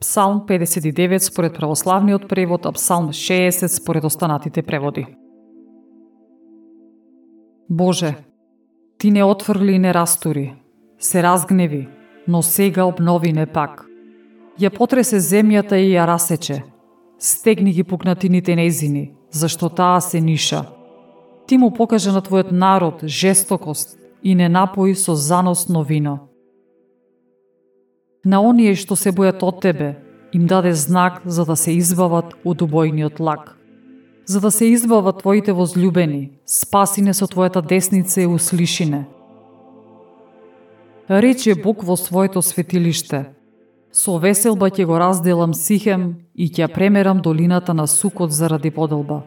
Псалм 59 според православниот превод, а Псалм 60 според останатите преводи. Боже, Ти не отфрли и не растури, се разгневи, но сега обнови не пак. Ја потресе земјата и ја расече, стегни ги пукнатините незини, зашто таа се ниша. Ти му покажа на твојот народ жестокост и не напои со заносно вино. На оние што се бојат од тебе, им даде знак за да се избават од убојниот лак. За да се избават твоите возлюбени, спасине со твојата десница и услишине. Рече Бог во своето светилиште. Со веселба ќе го разделам Сихем и ќе премерам долината на Сукот заради поделба.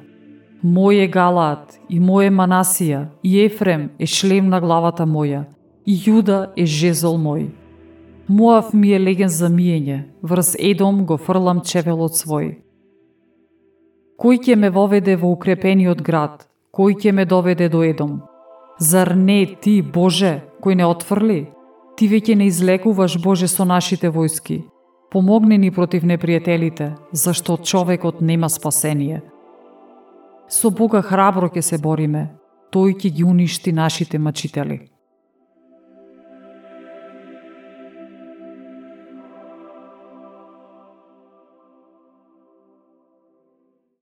Мој е Галаат и мој е Манасија и Ефрем е шлем на главата моја и Јуда е жезол мој. Муав ми е леген за миење, врз Едом го фрлам чевелот свој. Кој ќе ме воведе во укрепениот град? Кој ќе ме доведе до Едом? Зар не ти, Боже, кој не отфрли? Ти веќе не излекуваш, Боже, со нашите војски. Помогни ни против непријателите, зашто човекот нема спасение. Со Бога храбро ќе се бориме, тој ќе ги уништи нашите мачители.